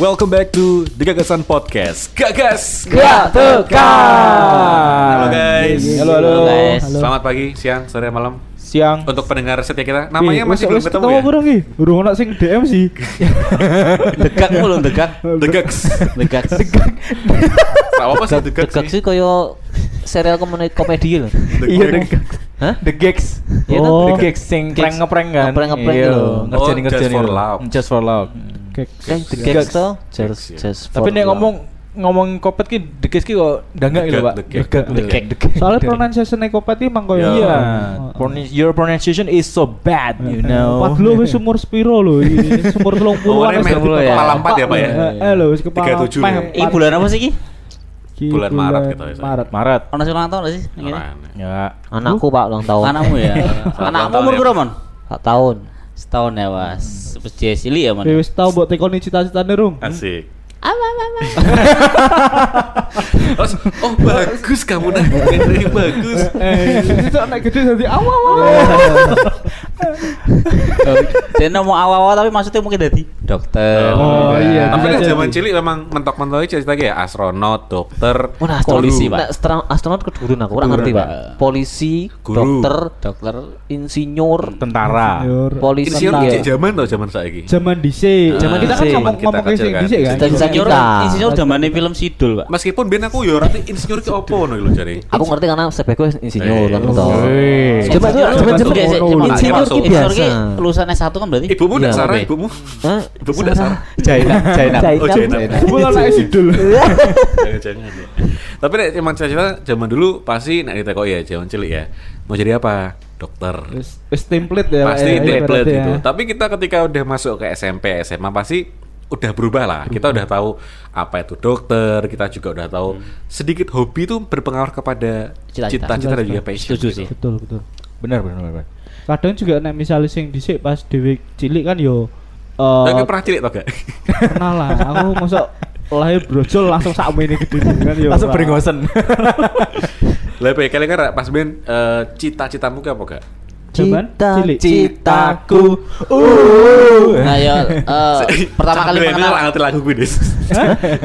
Welcome back to The Gagasan Podcast. Gagas. Gak tekan. Halo guys. Halo halo. Halo, guys. Halo. Selamat pagi, siang, sore, malam. Siang. Untuk pendengar setia kita, namanya masih belum ketemu ya. burung iki. Burung ono sing DM sih. Degak mulu degak. The Gags. Degak. Apa sih Degak sih. sih koyo serial komedi komedi lho. The Iya Gags. the Hah? The Gigs. Iya oh, toh? The Gigs sing prank ngeprank kan. Ngeprank-ngeprank Iya, gitu. Ngerjain Oh, ngerjain. Just for Love. Just for love. Kan The Gags toh just just Tapi for nek love. ngomong ngomong kopet ki The Gigs ki kok dangak gitu, Pak. The Gag, Degak, The degak, Gag. degak. Soalnya pronunciation kopet iki emang koyo Iya. Iya. Your pronunciation is so bad, you know. Padahal wis umur sepiro lho? Umur 30 Oh, an ini wis main dadi ya. kepala empat ya, Pak ya? Eh, Eh lho wis kepala 37 empat. ya? Ini bulan apa sih ki? Iki Bulan Maret gitu ya. Maret. Maret. Ono sing ulang tahun gak sih? Orang. Ya. Anakku Pak ulang tahun. Anakmu ya. Anakmu umur tahun berapa, ya. Mon? Sak tahun. Setahun ya, Was. Wis cilik ya, Mon. Wis tau mbok tekoni cita-citane rum. Asik. oh, oh, bagus kamu nah. Ini bagus. Eh, itu nek gede dadi awal. Dia ngomong awal-awal tapi maksudnya mungkin jadi dokter. Oh, iya, Tapi bisa kan jadi. zaman cilik memang mentok-mentok cerita kayak astronot, dokter, Mana polisi, Pak. astronot kedurun aku, kurang ngerti, Pak. Polisi, dokter, dokter, insinyur, Tentara. polisi Insinyur zaman tau zaman saiki. Zaman dhisik. Ah, Zaman kita kan ngomong ngomong kecil sing kan. dhisik kan. Insinyur, kita. Insinyur zamannya film Sidul, Pak. Meskipun ben aku yo nanti insinyur ki opo ngono lho jare. Aku ngerti karena sebagai insinyur kan. Wih. Coba tuh, Insinyur- coba coba. Insinyur ki insinyur ki biasa. lulusan S1 kan berarti? Ibumu Iya, ndak Sarah, ibumu? Hah? Ibumu ndak Sarah. China, China. Oh, China. Kuwi anak sidul. Jangan-jangan ya. Tapi nek emang cita-cita zaman dulu pasti nek ditekok ya zaman cilik ya. Mau jadi apa? Dokter. Wis template ya. Pasti ya, template ibaratnya gitu. ya. Tapi kita ketika udah masuk ke SMP, SMA pasti udah berubah lah. Kita udah tahu apa itu dokter, kita juga udah tahu sedikit hobi itu berpengaruh kepada Cita-cita. dan juga passion. Setuju gitu. sih. Betul, betul. Benar, benar, benar. Kadang juga nek misalnya sing dhisik pas dhewe cilik kan yo eh Tapi pernah cilik tau gak? kenal lah. Aku masuk lahir brojol langsung sak ini gede kan yo. Langsung beringosen. Lah Pe, kalian kan pas ben eh, cita-citamu ke apa gak? Cilik. Citaku. Uh. Nah, ya eh, pertama kali milenial mengenal ngerti lagu gue Dis.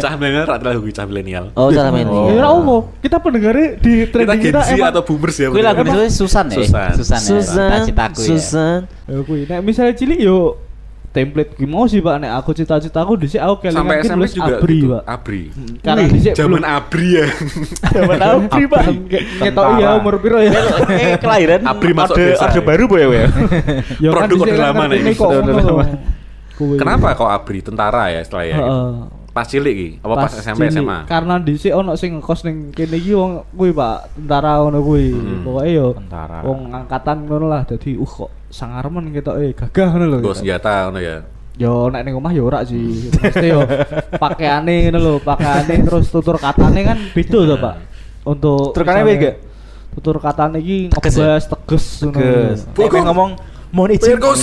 Cah milenial ngerti lagu gue, cah milenial. Oh, cara main. Ya ora opo. Kita pendengarnya di Kita trending kita, emang atau boomers ya? Kuwi lagu itu Susan ya? Susan. Susan. ya, Susan, Cita-citaku ya. Susan. Ya nek misalnya cilik yo template gue mau sih Pak nek aku cita-citaku dhisik aku kelingan Sampai SMP juga abri gitu. Pak. Abri. Karena Wih, dhisik Zaman abri ya. zaman abri Pak. Ketok ya umur piro ya. Eh, kelahiran Abri masuk orde, ya. baru boy ya. Ya Produk orde lama nih. Kenapa kok abri tentara ya setelah ya? gitu? Pas cilik iki, apa pas, SMP cilik. SMA? Karena dhisik ono sing ngekos ning kene iki wong kuwi Pak, tentara ngono kuwi. Hmm. Pokoke yo Tentara. wong angkatan ngono lah. Dadi uh kok sangarmen ketoke gagah ngono lho. Gue senjata ngono ya. Yo nek ning omah yo ora sih. Mesti yo pakaiane ngono lho, pakaiane terus tutur katane kan beda to, Pak. Untuk Tutur katane beda? Tutur katane iki Tegas ya? ngebas tegas ngono. Kayak ngomong mohon izin. Wirkos.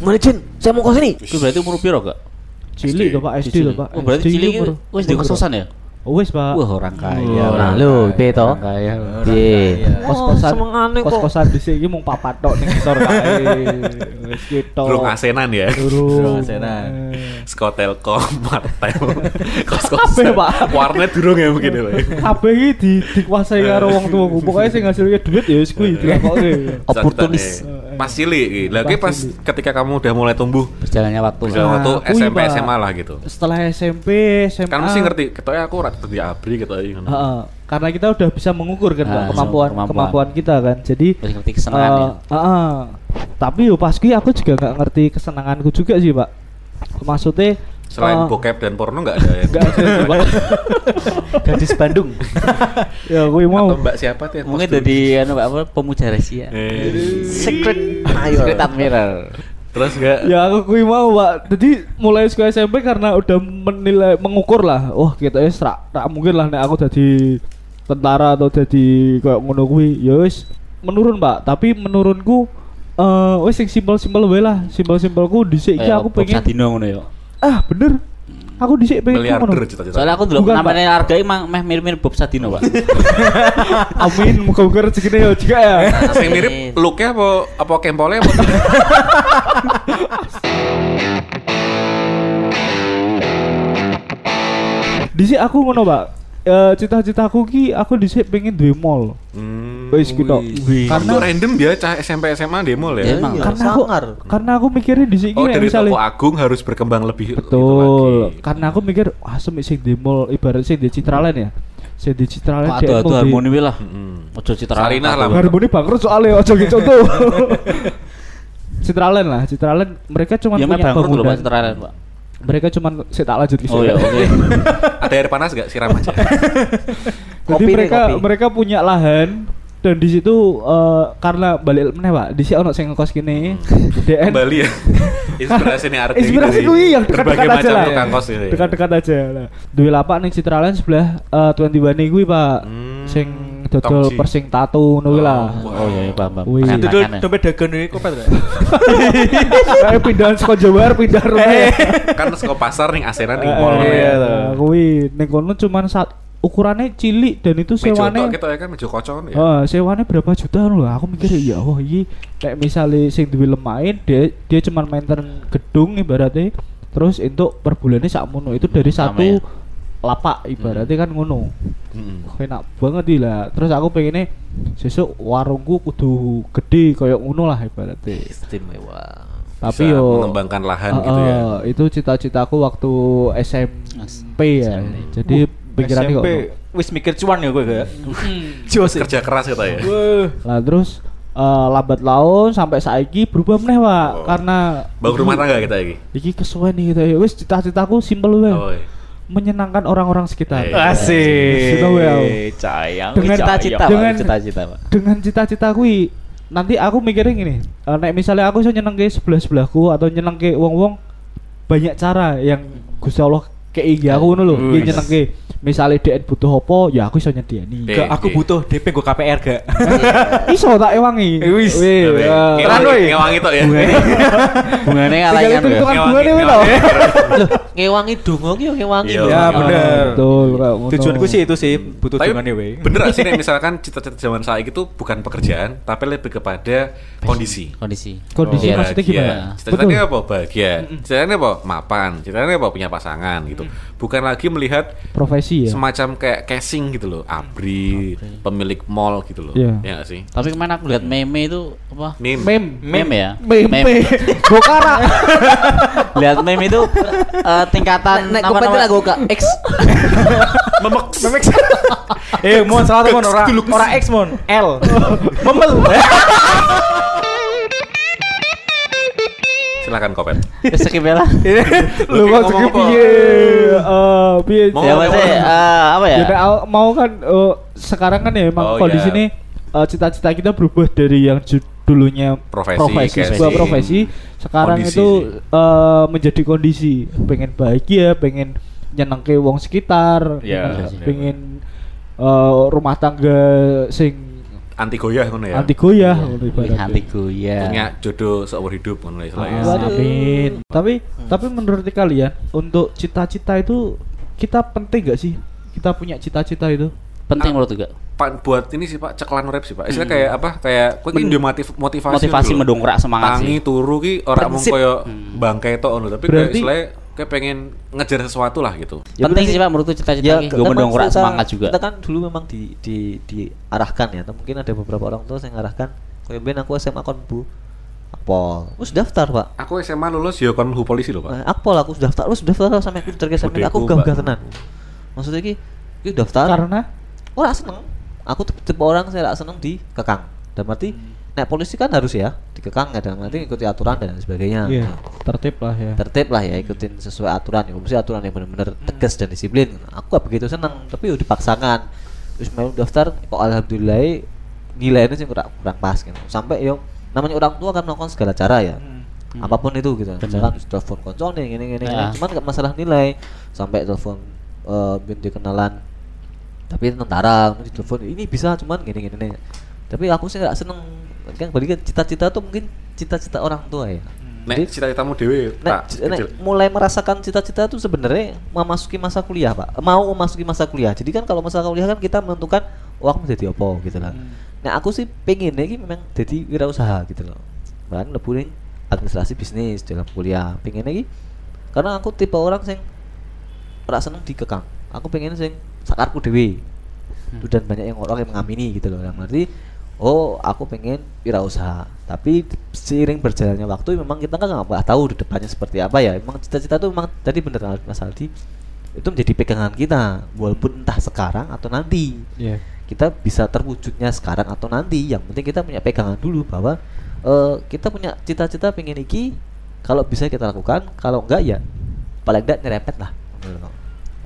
Mana Jun? Saya mau ke sini. Kuwi berarti umur piro, Kak? Cilik to, Pak, SD to, Pak. Oh, berarti cilik wis di kosan ya? Oh, Wis, Pak. Wah, orang kaya. Nah, lu, piye to? Orang kaya. Piye? kos-kosan semengane kok. kos-kosan dhisik iki mung papat tok ning ngisor kae. Wis gitu. Durung asenan ya. Durung. Asenan. Eh. Skotelkom, Martel, kos Kabeh, Pak. Warnet durung ya mungkin ya. Kabeh iki di dikuasai karo wong tuaku. Pokoke sing ngasilke duit ya wis kuwi dilakoke. Oportunis. Cita-citanya. Pas cilik ki Pas ketika kamu udah mulai tumbuh Berjalannya waktu. berjalan Nah, waktu kuwi, SMP. SMA lah gitu. Setelah SMP, SMA. Kan mesti ngerti, ketoknya aku ora dadi abri ketoknya ngono. Heeh. karena kita udah bisa mengukur kan Pak, Ah, kemampuan, kemampuan. kemampuan kita kan. Jadi ngerti kesenangannya. eh, heeh. tapi yo pas aku juga nggak ngerti kesenanganku juga sih, Pak. Maksudnya Selain eh, bokep dan porno nggak ada ya? Nggak ada, Pak. Gadis Bandung. ya kuwi mau Atau mbak siapa tuh? Mungkin jadi anu Pak, apa pemuja rahasia. Eh, Secret Secret admirer. Terus enggak? ya aku kuwi mau pak. Jadi mulai sekolah SMP karena udah menilai mengukur lah. Wah kita ya serak tak mungkin lah nek aku jadi tentara atau jadi kayak ngono kuwi. Ya wis menurun pak. Tapi menurunku eh wis sing simpel-simpel wae lah. Simpel-simpelku dhisik iki aku pengen Sadino ngono ya. ah bener aku dhisik pengen ku ngono Miliarder cita-cita. Soalnya aku dulu namanya harga emang meh mirip-mirip Bob Sadino, Pak. amin muka-muka rezekine ya juga ya Sing mirip looknya apa apa kempolnya apa? Dhisik aku ngono, Pak. Eh, cita-citaku ki aku dhisik pengen duwe mall. Hmm, Wis gitu. wih. Karena- random ya cah SMP SMA demo ya. Ya, emang. karena aku sangar. karena aku mikirnya dhisik ki Oh dari misale toko agung harus berkembang lebih Betul. lagi. Karena aku mikir, ah semi sing di mall ibarat sing di Citraland ya. Sing di Citraland mau di- harmoni wae lah. Mm-mm. Ojo citra. Sarinah lah. Harmoni bangkrut soalnya ojo gitu contoh. Citraland lah, Citraland mereka cuma Ya punya memang bangkrut bangunan. citra lain, Pak. Mereka cuma saya tak lanjut Oh ya, oke. Ada air panas gak siram aja. Jadi Kopi nih, mereka kopi. mereka punya lahan dan di situ eh, karena balik meneh Pak, di sini ono sing ngekos kini. DN Kembali ya. Inspirasi nih arti Inspirasi kuwi yang dekat-dekat berbagai aja macam lah. kos gitu ya. Dekat-dekat aja lah. Duwe lapak ning Citraland sebelah eh 21 kuwi Pak. Hmm, Sing dodol persing tato ngono kuwi lah. Oh iya, iya, paham, paham. Wih. Ya. dompet dagang ini kopet gak? Kayak pindahan saka Jawa pindah rumah. kan saka pasar nih asenan nih Eh, mall. iya, ya. nah, kuwi ning kono cuman ukurannya cilik dan itu Mejo sewane kita ya kan mejo kocok ya. Eh, sewane berapa juta lho aku mikir ya wah iki kayak misalnya sing duwe lemain dia dia cuman mainten gedung ibaratnya terus untuk per bulannya sakmono itu dari satu ya. Lapak ibaratnya kan ngono. Wah, enak banget iki lah terus aku pengennya sesuk warungku kudu gede kayak ngono lah ibaratnya Istimewa. tapi Bisa yo mengembangkan lahan eh, gitu ya. itu cita-citaku waktu SMP ya jadi pikirannya kok SMP wis mikir cuan ya gue gak? Jos Kerja keras kita ya. lah terus eh, lambat laun sampai saiki berubah meneh Pak Oh. karena Bangun rumah tangga kita lagi. iki kesuwen nih gitu ya wis cita-citaku simpel wae Oh, iya. Menyenangkan orang-orang sekitar Eh. Asik. Wae aku. Sayang. Dengan Cita-cita. Dengan- Cita-cita, Pak. dengan cita-cita kui nanti aku mikirnya gini eh, nek misalnya aku iso nyenengke sebelah sebelahku atau nyenengke wong-wong banyak cara yang Gusti Allah kei iki aku ngono lho Wis. iki nyenengke misalnya DN butuh apa ya aku iso nyediani. Gak, aku butuh DP gue KPR gak? iso tak ewangi Wis. Eh, ngewangi- woy. ngewangi tok ya. Bungane itu ya. Ngewangi- ngewangi. dongo ki yo ngewangi. Iya. lho. Ya, bener. betul kayak ngono. Tujuanku sih itu sih butuh dongannya we. bener sih nih misalkan cita-cita zaman saya itu bukan pekerjaan tapi lebih kepada kondisi. Kondisi. Kondisi Oh, maksudnya iya. gimana? Cita-citanya apa? Bahagia. Cita-citanya apa? Mapan. Cita-citanya apa? Punya pasangan gitu. Bukan lagi melihat profesi ya semacam kayak casing gitu loh, abri, pemilik mall gitu loh. Iya. Ya gak sih? Tapi ke mana aku lihat meme itu apa? Meme. mem Meme ya? meme gokara Lihat meme itu eh, tingkatan Nek namanya? lah gue X. Memek. Eh, mon salah tuh mon ora ora X mon, L. Memel. Silakan Kopet. Wis skip ya lah. lu maksudnya ngomong apa? piye eh piye Mau Ya maksudnya apa? eh, apa ya? Ya, mau kan eh, sekarang kan ya emang Oh, kondisi iya. ini eh, cita-cita kita berubah dari yang dulunya Profesi, casing. sebuah profesi sekarang Kondisi itu eh, menjadi kondisi pengen bahagia pengen nyenengke wong sekitar Iya, pengen, iya. pengen, eh, rumah tangga sing Anti goyah ngono ya. anti goyah Iya. ngono ibaratnya. anti goyah. Punya jodoh seumur hidup ngono. Ah, amin. Tapi tapi menurut kalian untuk cita-cita itu kita penting gak sih? Kita punya cita-cita itu? Penting menurut juga. Pak buat ini sih Pak ceklan rap sih Pak. Istilah kayak apa? Kayak kowe ki Men- motiv motivasi. motivasi mendongkrak semangat Tangi sih. turu ki ora mung koyo bangkai tok ngono, tapi kayak Berarti- istilahnya kayak pengen ngejar sesuatu lah gitu. Ya, Penting sih Pak menurutku cita-cita Ya, ini gue mendongkrak kita- semangat juga. Kita kan dulu memang di di diarahkan ya, atau mungkin ada beberapa orang tua yang mengarahkan. Kayak ben aku SMA kon Bu. Akpol. Wis daftar, Pak. Aku SMA lulus ya kon hu polisi loh, Eh, Pak. Akpol aku sudah daftar, wis daftar sampai aku terkes sampai aku Pak. tenan. Maksudnya ki ki daftar Karena ora seneng. Aku tipe, orang saya gak seneng di kekang. Dan berarti nek polisi kan harus ya dikekang ya dan berarti ngikuti aturan dan sebagainya. iya, tertib lah ya. tertib lah ya ikutin sesuai aturan ya. Mesti aturan yang benar-benar tegas dan disiplin. Aku gak begitu seneng tapi udah dipaksakan. Terus mau daftar kok alhamdulillah nilainya sih kurang, kurang pas gitu. Sampai yo namanya orang tua kan melakukan segala cara ya. Apa pun itu gitu. Misalkan terus telepon koncone gini gini, gini. Ya. cuman gak masalah nilai. Sampai telepon eh binti kenalan. Tapi tentara kemudian telepon ini bisa cuman gini gini nih tapi aku sih gak seneng kan kan cita-cita tuh mungkin cita-cita orang tua ya. Nek Jadi- cita-citamu dewe Nek, tak nek mulai merasakan cita-cita itu sebenarnya memasuki masa kuliah pak. Mau memasuki masa kuliah. Jadi kan kalau masa kuliah kan kita menentukan oh aku mau jadi apa? gitu lah nah aku sih pengen ini memang jadi wirausaha gitu loh. Bahkan leburin administrasi bisnis dalam kuliah. Pengen lagi karena aku tipe orang yang ora seneng dikekang. Aku pengen sing sakarku dewi dan banyak yang orang yang mengamini gitu loh. Yang berarti oh aku pengen wirausaha. Tapi seiring berjalannya waktu memang kita kan nggak nggak tahu di depannya seperti apa ya. Emang cita-cita itu memang tadi bener Mas Aldi. Itu menjadi pegangan kita. Walaupun entah sekarang atau nanti. Iya. kita bisa terwujudnya sekarang atau nanti. Yang penting kita punya pegangan dulu bahwa eh, kita punya cita-cita pengen iki kalau bisa kita lakukan. Kalau enggak ya paling enggak nyerempet lah.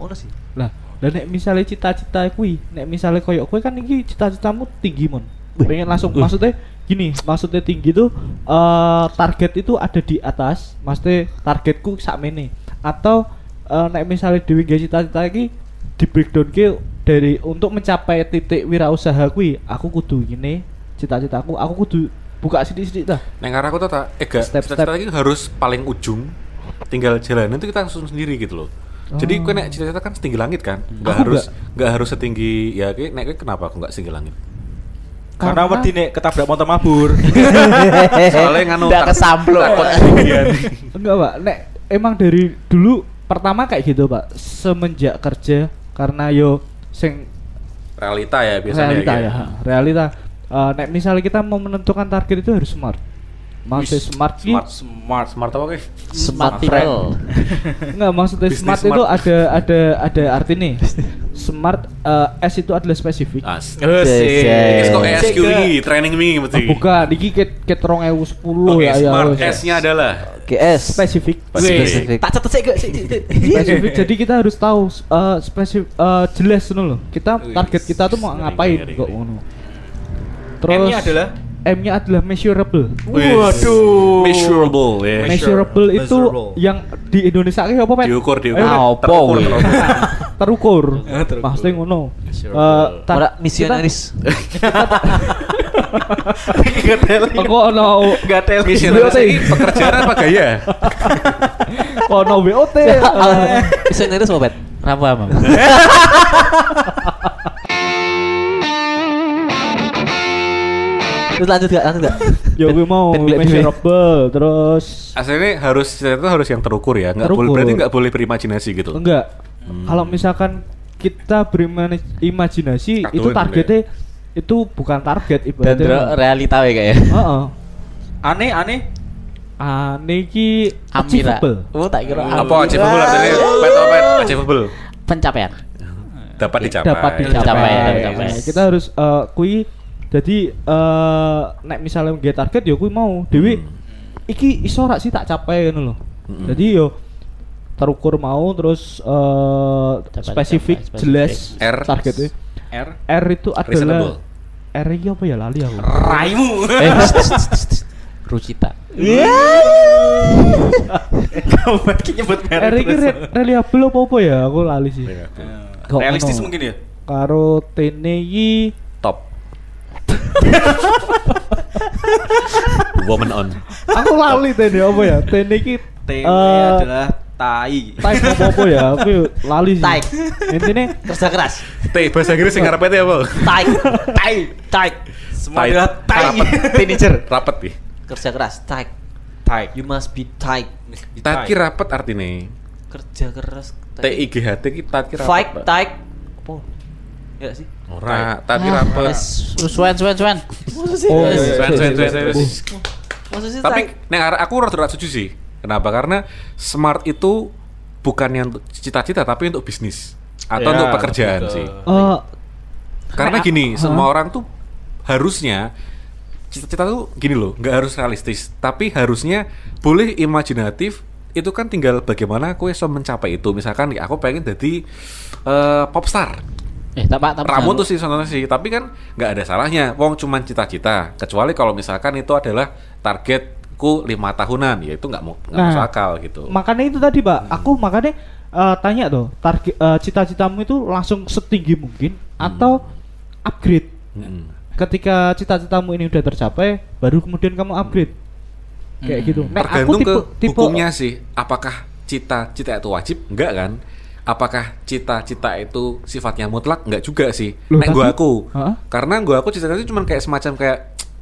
Oh sih. Lah, dan nek misalnya cita-cita kuwi, nek misalnya koyok kuwi kan iki cita-citamu tinggi mon. Pengen langsung maksudnya gini, maksudnya tinggi tuh eh target itu ada di atas, maksudnya targetku sakmene. Atau eh, nek misalnya dewi gak cita-cita iki di breakdown ke dari untuk mencapai titik wirausaha kuwi, aku kudu gini cita-citaku, aku kudu buka sidik-sidik dah. Neng arah aku tuh tak, Step-step. cita-cita lagi harus paling ujung, tinggal jalan itu kita langsung sendiri gitu loh. Jadi Oh. kue nek cita-cita kan setinggi langit kan, nggak Aku harus nggak harus setinggi ya kayak nek kowe kenapa aku nggak setinggi langit? Karena wedi nek ketabrak motor mabur. Soalnya nganu tak- kesamplok. Enggak pak, nek emang dari dulu pertama kayak gitu pak, semenjak kerja karena yo sing Realita ya biasanya. realita kayak. ya, ha, realita. Eh, nek misalnya kita mau menentukan target itu harus smart. Maksudnya Wis, smart, ki- smart, smart, smart apa kayak? smart people. people enggak maksudnya smart, smart. itu ada ada ada arti nih. Smart eh, S itu adalah spesifik. As. Yes, Ini yes. kok ESQ ini training ini mesti. Ah, bukan, iki ket ket 2010 Oke, ya ya. smart. S-nya adalah GS spesifik. spesifik Tak catet sih. spesifik jadi kita harus tahu eh, spesifik eh, jelas dulu loh. Kita target kita tuh mau ngapain kok ngono. Terus M-nya adalah M-nya adalah measurable. Waduh. measurable ya. Measure- Measurable itu measurable. yang di Indonesia kayak apa, Pet? Diukur, diukur. Ayo, Pet. Ah, apa Terukur, terukur. Terukur. Eh, terukur. Maksudnya ngono. Eh, ora misionaris Aku ono Misionaris ini pekerjaan apa gaya? ono WOT. eh, misionaris apa bet Apa emang? Terus lanjut gak lanjut gak Ya gue mau measurable terus Aslinya harus itu harus yang terukur ya, nggak boleh Terukur. berarti nggak boleh berimajinasi gitu. enggak. Hmm. Kalau misalkan kita berimajinasi itu targetnya itu bukan target Dan ibaratnya. dro- realita we kayak. Heeh. Aneh aneh. Ah, niki Amira. achievable. Oh tak kira. Apa achievable artinya? Pet apa pet? Achievable. Pencapaian. Dapat dicapai. dapat dicapai. Dicapai, dicapai. Kita harus eh, kui jadi eh nek misalnya nggak target ya kui mau dewi iki iso rak sih tak capai ngono loh. Hmm. Jadi yo terukur mau terus eh Dapat spesifik dicapai, jelas spesifik. R. targetnya. R. R itu Reasonable. adalah R ini apa ya lali aku. Raimu. Eh, Rucita. Kamu berarti nyebut merek. R ini reliable apa apa ya aku lali sih. Iya. Realistis mungkin ya. Karo tene iki. Woman on. aku lali tene apa ya? Tene iki T eh, adalah tai. type apa apa ya? Aku lali sih. Type. Intinya kerja keras T bahasa Inggris sing ngarepnya apa? tai tai tai Semua Tai. adalah tai. teenager Rapet nih. kerja keras tai Tai. you must be tight Tati rapet artinya. kerja keras T I G H T ki tati rapet. fight tight apa ya sih Ora, tati rapet. Suwen suwen suwen. Oh, iya, iya, iya. swen. maksudnya Tapi nek arek aku rada setuju sih. Kenapa? Karena smart itu bukannya untuk cita-cita tapi untuk bisnis atau Ya, untuk pekerjaan betul. sih. Eh, Karena gini, semua orang tuh harusnya cita-cita tuh gini loh, nggak harus realistis, tapi harusnya boleh imajinatif. Itu kan tinggal bagaimana aku bisa mencapai itu. Misalkan ya, aku pengen jadi eh, popstar. Eh, tak pak, tak Ramu tuh sih sebenarnya sih, tapi kan nggak ada salahnya. Wong cuman cita-cita. Kecuali kalau misalkan itu adalah targetku lima tahunan, ya itu nggak mau nggak Nah, masuk akal gitu. makanya itu tadi, Pak. Aku makanya eh, tanya tuh, target eh, cita-citamu itu langsung setinggi mungkin atau upgrade. Mm-mm. Ketika cita-citamu ini udah tercapai, baru kemudian kamu upgrade. Kayak Hmm. gitu. Nek Tergantung ke tipe- hukumnya sih. Apakah cita-cita itu wajib? Enggak kan? Apakah cita-cita itu sifatnya mutlak? Enggak juga sih. Loh, Nek gua tapi- aku. Hah? Karena gua aku cita-cita itu cuma kayak semacam kayak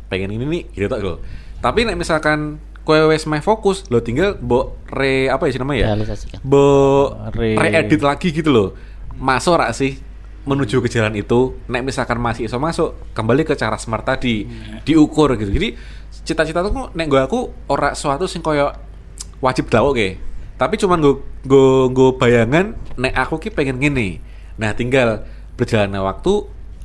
pengen ini nih gitu loh. Tapi nek misalkan kowe wis meh fokus, lo tinggal mbok re apa ya sih namanya ya? Realisasikan. Mbok Re- re-edit lagi gitu loh. masuk rak sih menuju ke jalan itu nek misalkan masih iso masuk kembali ke cara smart tadi diukur gitu jadi cita-cita tuh nek gue aku ora suatu sing koyo wajib tau oke tapi cuman gue gue gue bayangan nek aku ki pengen gini nah tinggal berjalannya waktu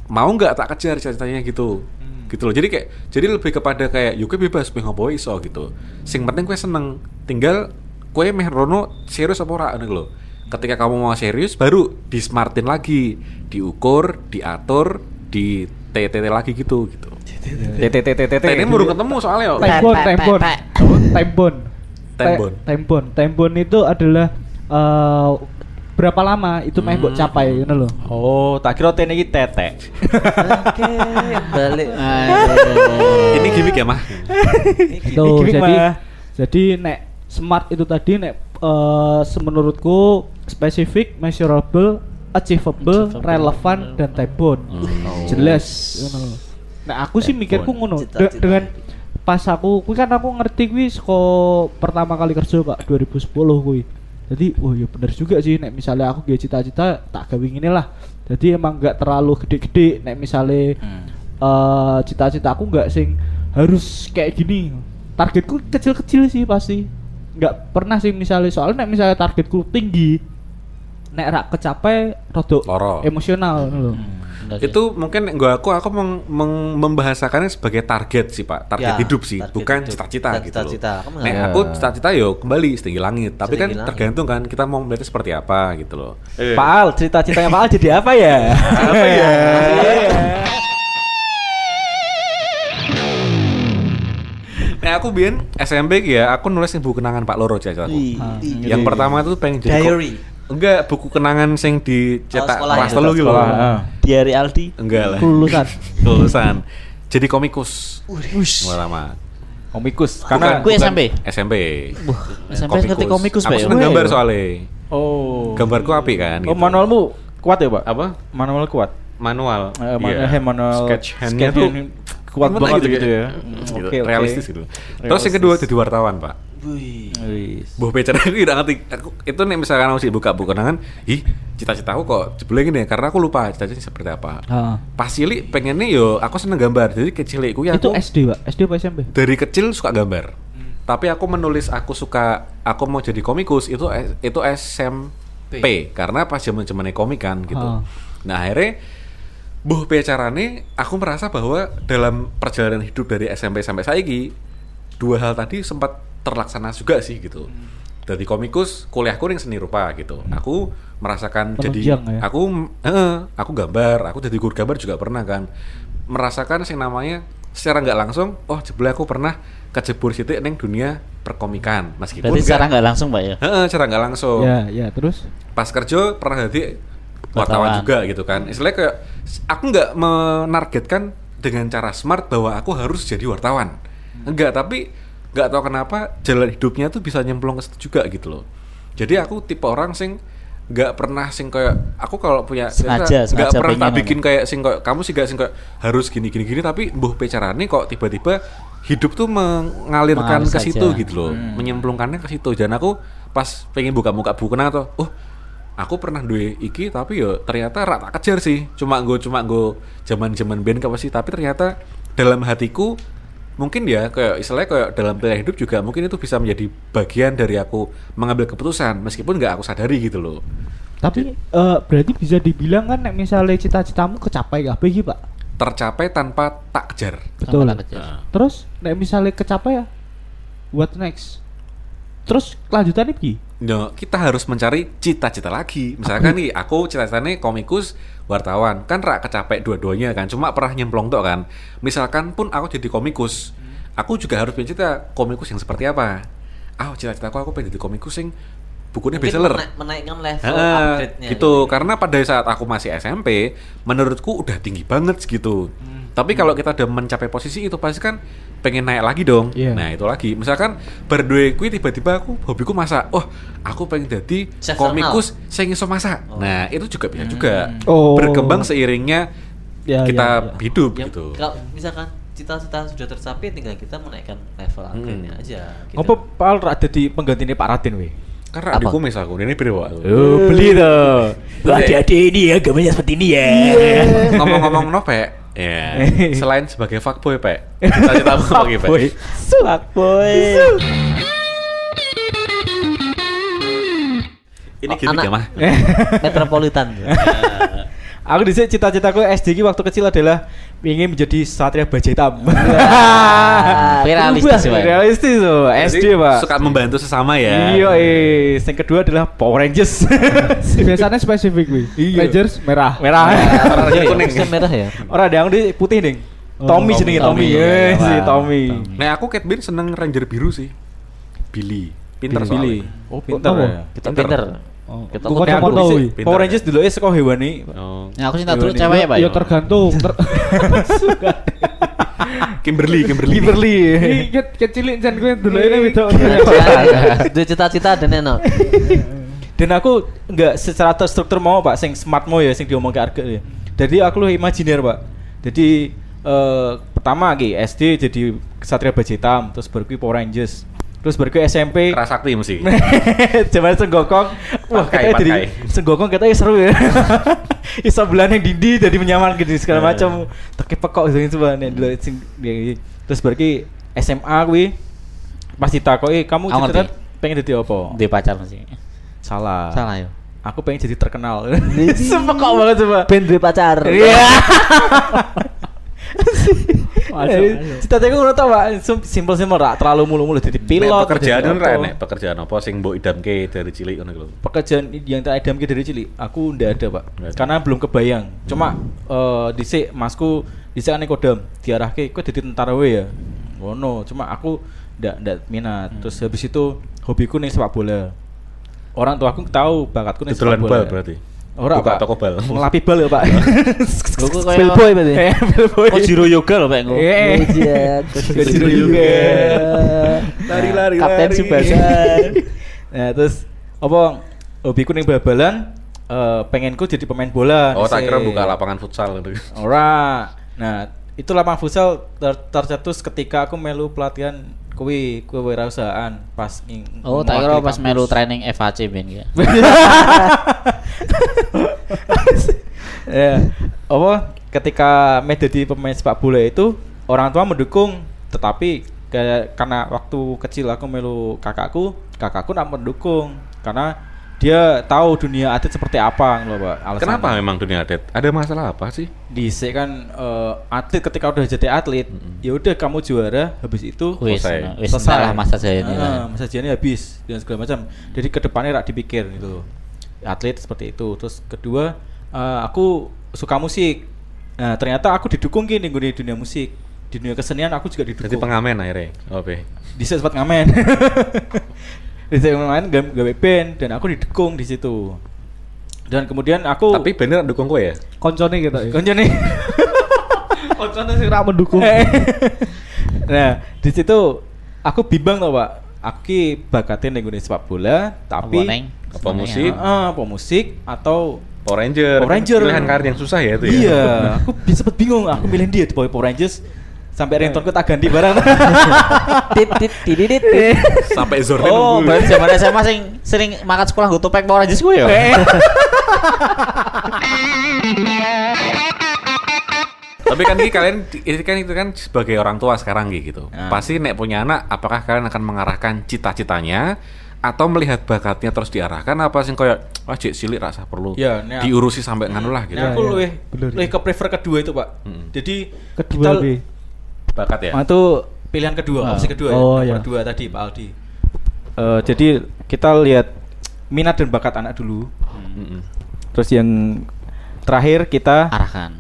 mau nggak tak kejar cita-citanya gitu gitu loh jadi kayak jadi lebih kepada kayak yuk bebas pengen ngopo iso gitu sing penting gue seneng tinggal kue meh rono serius apa ora lho ketika kamu mau serius baru di smartin lagi diukur diatur di TTT lagi gitu gitu TTTTT. ini baru ketemu soalnya yo. Tembon, tembon. Tembon. Tembon. Te- Tembon. Tembon itu adalah eh, berapa lama itu meh mbok capai ngono lho. Oh, tak kira tene iki tete. Oke, balik. ini gimmick ya mah Tuh, gimmick jadi mah. jadi nek smart itu tadi nek eh, semenurutku spesifik, measurable, achievable, Achievable, relevan dan tembon. Jelas ngono lho. Nah, aku sih mikirku ngono dengan pas aku kuwi kan aku ngerti kuwi saka pertama kali kerja Pak 2010 kuwi. Jadi, oh ya bener juga sih nek misalnya aku gak cita-cita tak gawe ngene lah. Jadi emang nggak terlalu gede-gede nek misalnya eh cita-cita aku nggak sing harus kayak gini. Targetku kecil-kecil sih pasti. Nggak pernah sih misalnya soalnya nek misalnya targetku tinggi nek rak kecapai rodok Loro. emosional lho. itu mungkin gue aku aku meng- meng- membahasakannya sebagai target sih pak target Ya, hidup sih target bukan cita-cita gitu cita-cita. Nek aku cita-cita yo kembali setinggi langit tapi kan Setinggi langit. tergantung kan kita mau melihatnya seperti apa gitu loh Pak Al, cerita-ceritanya Pak Al jadi apa ya? apa ya Nah aku biar SMP ya, aku nulis buku kenangan Pak Loro aja aku. Yang pertama tuh pengen jadi Diary. Enggak, buku kenangan sing dicetak sekolah kelas telu gitu loh. Diary Aldi. Enggak lah. Kelulusan. Kelulusan. Jadi komikus. Lama. Komikus. Karena Gue SMP. SMP. SMP ngerti komikus, Aku Pak, ya? seneng gambar soalnya. oh. Gambarku api kan. Oh, gitu. manualmu kuat ya, Pak? apa? Manual kuat. Manual. Eh, Iya. eh, manual sketch handnya tuh kuat banget gitu, ya? ya. Gitu. oke. realistis gitu. Terus yang kedua jadi wartawan, Pak. Wis. Buh pecer aku tidak ngerti. Aku itu nih misalkan aku sih buka buku kenangan, ih cita-cita aku kok jebule gini ya karena aku lupa cita-cita seperti apa. Heeh. Pas cilik pengennya yo aku seneng gambar. Jadi kecilikku ya itu aku SD, Pak. SD apa SMP? dari kecil suka gambar. Tapi aku menulis aku suka aku mau jadi komikus itu itu SMP karena pas zaman-zamannya komik kan gitu. Ah. Nah, akhirnya buh pecarane aku merasa bahwa dalam perjalanan hidup dari SMP sampai saiki dua hal tadi sempat terlaksana juga sih gitu. Dari komikus kuliahku ning seni rupa gitu. Aku merasakan jadi Penunjang ya? aku eh, aku gambar, aku jadi guru gambar juga pernah kan. Merasakan sing namanya secara nggak langsung, oh jebule aku pernah kejebur situ neng dunia perkomikan meskipun Berarti secara nggak- langsung, Pak ya. Heeh, secara nggak langsung Ya, ya, terus pas kerja pernah jadi wartawan Wartawan. juga gitu kan istilahnya kayak aku nggak menargetkan dengan cara smart bahwa aku harus jadi wartawan enggak tapi nggak tahu kenapa jalan hidupnya tuh bisa nyemplung ke situ juga gitu loh. Jadi aku tipe orang sing nggak pernah sing kayak aku kalau punya Sengaja, nggak pernah tak bikin kayak sing kayak kamu sih gak sing kayak harus gini gini gini tapi mbuh pecarane kok tiba-tiba hidup tuh mengalirkan Mengalir ke situ gitu loh menyemplungkannya ke situ. Dan aku pas pengen buka-buka buku kenang tuh oh aku pernah duwe iki tapi yo ternyata rak tak kejar sih. Cuma gue cuma gue zaman zaman band apa sih tapi ternyata dalam hatiku mungkin ya kayak istilahnya kayak dalam pilihan hidup juga mungkin itu bisa menjadi bagian dari aku mengambil keputusan meskipun nggak aku sadari gitu loh tapi eh, berarti bisa dibilang kan nek misalnya cita-citamu kecapai gak iki, Pak? tercapai tanpa tak kejar Betul. Tanpa kejar. Nah, Terus nek misalnya kecapai ya what next? Terus kelanjutannya piye? No, kita harus mencari cita-cita lagi. Misalkan nih, aku cita-citanya komikus, wartawan, kan rak kecapek dua-duanya kan. Cuma pernah nyemplung tok kan. Misalkan pun aku jadi komikus, aku juga harus punya cita komikus yang seperti apa. Ah, cita-citaku aku pengen jadi komikus yang bukunya Mungkin bestseller. menaik- menaikkan level Heeh, upgrade-nya gitu karena pada saat aku masih SMP menurutku udah tinggi banget gitu tapi kalau kita udah mencapai posisi itu pasti kan pengen naik lagi dong Iya. nah itu lagi misalkan berdua kui tiba-tiba aku hobiku masak oh aku pengen jadi Chef komikus saya iso masak Oh. nah itu juga bisa juga Oh. berkembang seiringnya Ya, kita ya, ya. hidup Ya, gitu kalau misalkan cita-cita sudah tercapai tinggal kita menaikkan level upgrade-nya aja gitu. Ngopo Pak Al rak dadi penggantinya Pak Raden we? Karena Apa? kumis aku, ini beri aku. Oh, beli tuh. Wah, adik ini ya gambarnya seperti ini ya. Ngomong-ngomong no, Pek. Ya, selain sebagai fuckboy, Pek. Cita-cita apa lagi, Pek? Fuckboy. Ini gini Anak- ya, Mah. Metropolitan. Aku di sini cita-citaku SD ki waktu kecil adalah ingin menjadi satria baja hitam. Realistis sih, Pak. Realistis tuh, SD, Pak. Suka membantu sesama ya. Iya, eh. Yang kedua adalah Power Rangers. Biasanya spesifik wi. Iya. Rangers merah. Merah. Warnanya kuning. Maksudnya merah ya. Orang ada yang di putih, Ding. Oh, Tommy jenenge Tommy. Tommy, Eh, iya, si. Tommy. Nah, aku Cat Bean seneng Ranger biru sih. Billy. Pinter Billy. Oh, pinter. Oh, ya. Kita pinter. Oh, Kita kok tahu, Power ya. Rangers dulu saka hewani. Oh. Nah, aku cinta dulu Iya, cewek ya, Pak. Ya tergantung. Ter- Kimberly, Kimberly. Kimberly. Ini ket kecilik jan gue dulu ini beda. Itu cita-cita dan enak. Dan aku nggak secara terstruktur mau pak, sing smart mau ya, sing diomong ke arga ya. Jadi aku lu imajiner pak. Jadi eh, pertama lagi SD jadi Kesatria Baja Hitam, terus baru Power Rangers, terus baru kui SMP. Kerasakti mesti. Zaman Senggokong, wah katanya jadi. Senggokong katanya seru ya. Iso bulan yang dindi jadi menyaman gitu segala Eh. macam. Teki pekok gitu coba nih dulu sing dia- terus baru kui SMA kui pas ditakoki kamu ngerti. pengen jadi apa? Di pacar masih. Salah. Salah ya. Aku pengen jadi terkenal. Sepekok banget coba. Ben duwe pacar. Iya. Masuk, Eh, masuk. Cita-citaku ngono tau, Pak. Sim- Simpel-simpel ra terlalu mulu-mulu jadi pilot. Pekerjaan jadi kan ra nek pekerjaan apa sing mbok idamke dari cilik ngono lho. Pekerjaan yang tak idamke dari cilik, aku ndak ada, Pak. Karena belum kebayang. Cuma eh dhisik masku dhisik kan kodam diarahke kowe dadi tentara wae ya. Ngono, cuma aku ndak ndak minat. Hmm. Terus habis itu hobiku nih sepak bola. Orang tua aku tahu bakatku nih sepak bola. berarti. Ora, Buka Pak. toko bal. Ngelapi bal ya, Pak. Bellboy berarti. Eh, bellboy. Kojiro Yoga loh, Pak. Iya, Kojiro juga. Lari-lari, Kapten lari. Subasa. nah, terus apa hobiku ning bal-balan eh pengenku jadi pemain bola. Oh, tak kira buka lapangan futsal gitu. Ora. Nah, itu lapangan futsal ter tercetus ketika aku melu pelatihan kuwi kewirausahaan pas ing Oh, tak kira pas melu training FHC ben ya. ya apa ketika me jadi pemain sepak bola itu orang tua mendukung tetapi kayak karena waktu kecil aku melu kakakku kakakku nak mendukung karena dia tahu dunia atlet seperti apa loh pak alasannya. Kenapa memang dunia atlet? Ada masalah apa sih? Dhisik kan eh, atlet ketika udah jadi atlet ya udah kamu juara habis itu Wis, Selesai. wis entahlah masa jaya ini Ah, lah. masa jayanya habis dan segala macam jadi ke depannya rak dipikir gitu atlet seperti itu terus kedua eh, aku suka musik nah ternyata aku didukung gini di dunia musik di dunia kesenian aku juga didukung Jadi pengamen akhirnya. Oke. di sempat ngamen di ngamen gawe gawe band dan aku didukung di situ dan kemudian aku Tapi bener dukung gue ya? Koncone kita ya. konco nih Koncone sih ra mendukung. nah di situ aku bimbang tau pak aku ki bakatin ning gone sepak bola tapi Apa? Apa musik? apa? Ah, apa musik atau Power Ranger. Power Ranger. Pilihan karir yang susah ya itu ya. iya aku bisa sempet bingung aku milih dia Power Power Rangers sampai ringtone ku tak ganti barang Tit tit tididit. tit. Sampai Zordin Oh, berarti zaman SMA sing sering makan sekolah gue topeng Power Rangers gue ya. Tapi kan ini kalian ini kan itu kan sebagai orang tua sekarang gitu. Ah. Pasti nek punya anak apakah kalian akan mengarahkan cita-citanya atau melihat bakatnya terus diarahkan apa sih kayak wah cek cilik rasa perlu Ya, nek- diurusi sampai nganu lah gitu. nah aku iya. luwih Bener, luwih ke prefer kedua itu pak Mm. jadi Kedua kita- lebih. Bakat ya. Ah, itu pilihan kedua Ah. opsi kedua Oh, ya iya. nomor dua tadi Pak Aldi Eh, jadi kita lihat minat dan bakat anak dulu Mm-mm. terus yang terakhir kita Arahkan.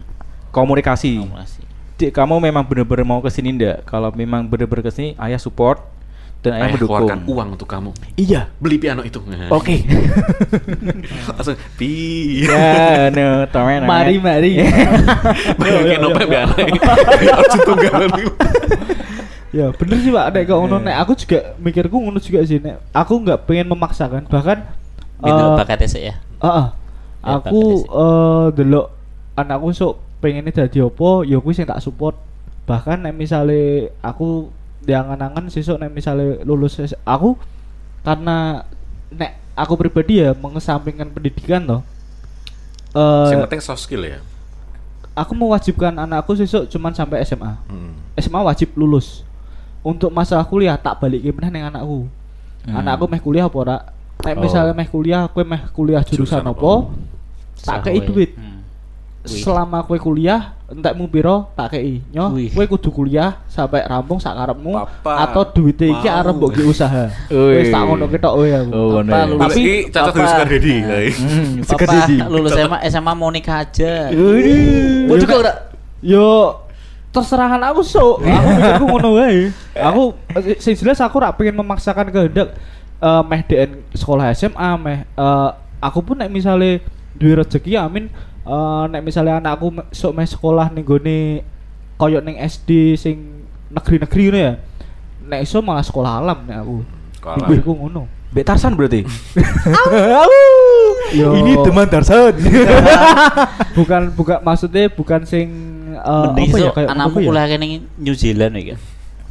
komunikasi Komunikasi. Dik, kamu memang benar-benar mau ke sini ndak kalau memang benar-benar ke sini ayah support dan ayah Ayah mendukung keluarkan uang untuk kamu. iya Beli piano itu. oke Langsung pi. ya tomen Mari mari. Bayangin nopo piano. Harus tunggalan itu. ya bener sih pak nek kok ngono nek aku juga mikirku ngono juga sih nek aku nggak pengen memaksakan bahkan Gitu eh, bakatnya sih ya. Heeh. Ya, aku sih. eh delok anakku sok pengennya dadi apa ya kuwi sing tak support bahkan nek misale aku diangan-angan sesuk nek misale lulus aku karena nek aku pribadi ya mengesampingkan pendidikan toh. Eh Yang penting soft skill ya. aku mewajibkan anakku sesuk cuman sampai SMA. Hmm. SMA wajib lulus. Untuk masalah kuliah tak balik meneh ning anakku. Hmm. Anakku meh kuliah apa ora? Nek Oh. misalnya meh kuliah, kowe meh kuliah jurusan, Jurusan apa? apa? Tak kei duit. Hmm. Wih. Selama kowe kuliah, entekmu piro tak kei. Nyo, Wih. kowe kudu kuliah sampai rampung sak karepmu Papa, atau duitnya iki arep mbok usaha. Wis tak ngono ketok. Oh, ya. lu- Tapi Tapi- cocok Papa- dengan Sugar Daddy. Nah. guys. Hmm, Papa seger jadi. lulus SMA SMA mau nikah aja. Mau juga ora? Yo terserah aku sok. Aku mikirku ngono wae. Aku sing jelas aku rak pengen memaksakan kehendak eh, meh DN sekolah SMA meh eh, aku pun nek misale duwe rezeki amin eh, nek misale anakku sok meh sekolah ning gone koyo ning SD sing negeri-negeri ngono ya. Nek iso malah sekolah alam nek aku. Pikirku ngono. Mbak Tarsan berarti. Yo. Ini teman Tarsan. bukan bukan maksudnya bukan sing eh, Mending apa ya kayak anakmu apa ya? kuliah kene New Zealand ya kan.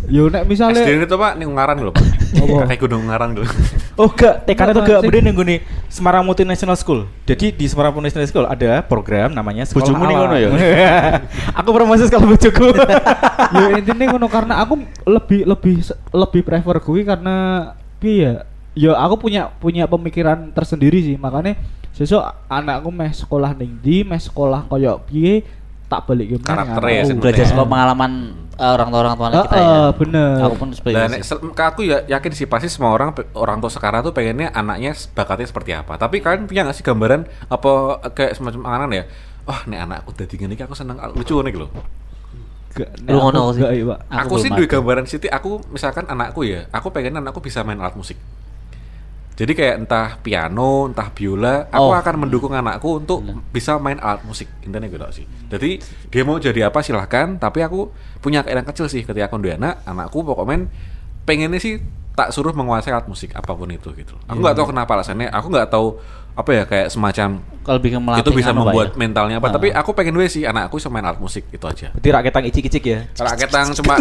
Yo nek misale SD itu pak, nih Ungaran dulu pak. Apa? Kayak Gunung Ungaran dulu. Oh gak, TK itu Enggak, gak sing- bener nih Semarang Multinational School. Jadi di Semarang Multinational School ada program namanya sekolah Bojomu ning alam. ngono ya? Aku promosi sekolah bojoku. ya intinya ngono karena aku lebih lebih lebih prefer gue karena piye ya aku punya punya pemikiran tersendiri sih makanya sesuk anakku meh sekolah ning ndi meh sekolah koyo piye tak balik ke Karakternya ya, Belajar sama pengalaman orang tua orang tua kita ya. Heeh, bener. Aku pun seperti Dan itu. aku ya yakin sih pasti semua orang orang tua sekarang tuh pengennya anaknya bakatnya seperti apa. Tapi kalian punya nggak sih gambaran apa kayak semacam angan ya? Oh, nih anakku udah gini aku seneng lucu nih gitu. Gak, Lu aku ngono sih. gak, iya. Aku Aku, sih duwe ada. gambaran Siti, aku misalkan anakku ya, aku pengen anakku bisa main alat musik. Jadi kayak entah piano, entah biola, aku Oh. akan mendukung anakku untuk Bener. bisa main alat musik. Intinya gitu sih. Jadi dia mau jadi apa silahkan, tapi aku punya keinginan kecil sih ketika aku duwe anak, anakku pokoknya pengennya sih tak suruh menguasai alat musik apa pun itu gitu. Aku nggak tahu kenapa alasannya, aku nggak tahu apa ya kayak semacam itu bisa membuat ya. mentalnya apa. Ah. Tapi aku pengen gue sih anakku bisa main alat musik itu aja. Berarti raketang icik-icik ya. Kalau ketang cuma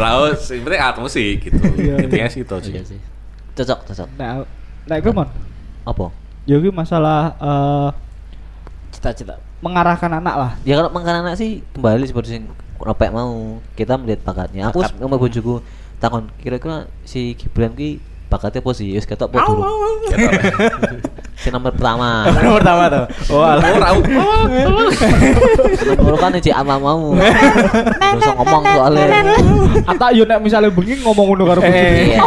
laut, sebenarnya alat musik gitu. Iya. Intinya sih itu aja. Cocok, cocok. nek nek gue mon Apa? ya gue masalah eh, Cita-cita. mengarahkan anak lah Ya kalau makan anak sih kembali seperti sing Ropek mau kita melihat bakatnya. Aku sama bojoku takon kira-kira si Gibran ki bakatnya apa sih? Wis ketok apa dulu? Si nomor pertama. Nomor pertama tuh. Oh, alah. nomor kan cek ama mau. Usah ngomong soalnya. atau yo nek misalnya bengi ngomong ngono karo Eh. Iya.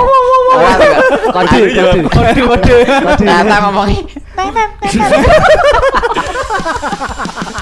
Kode, kode. Kode kode. Kata ngomongin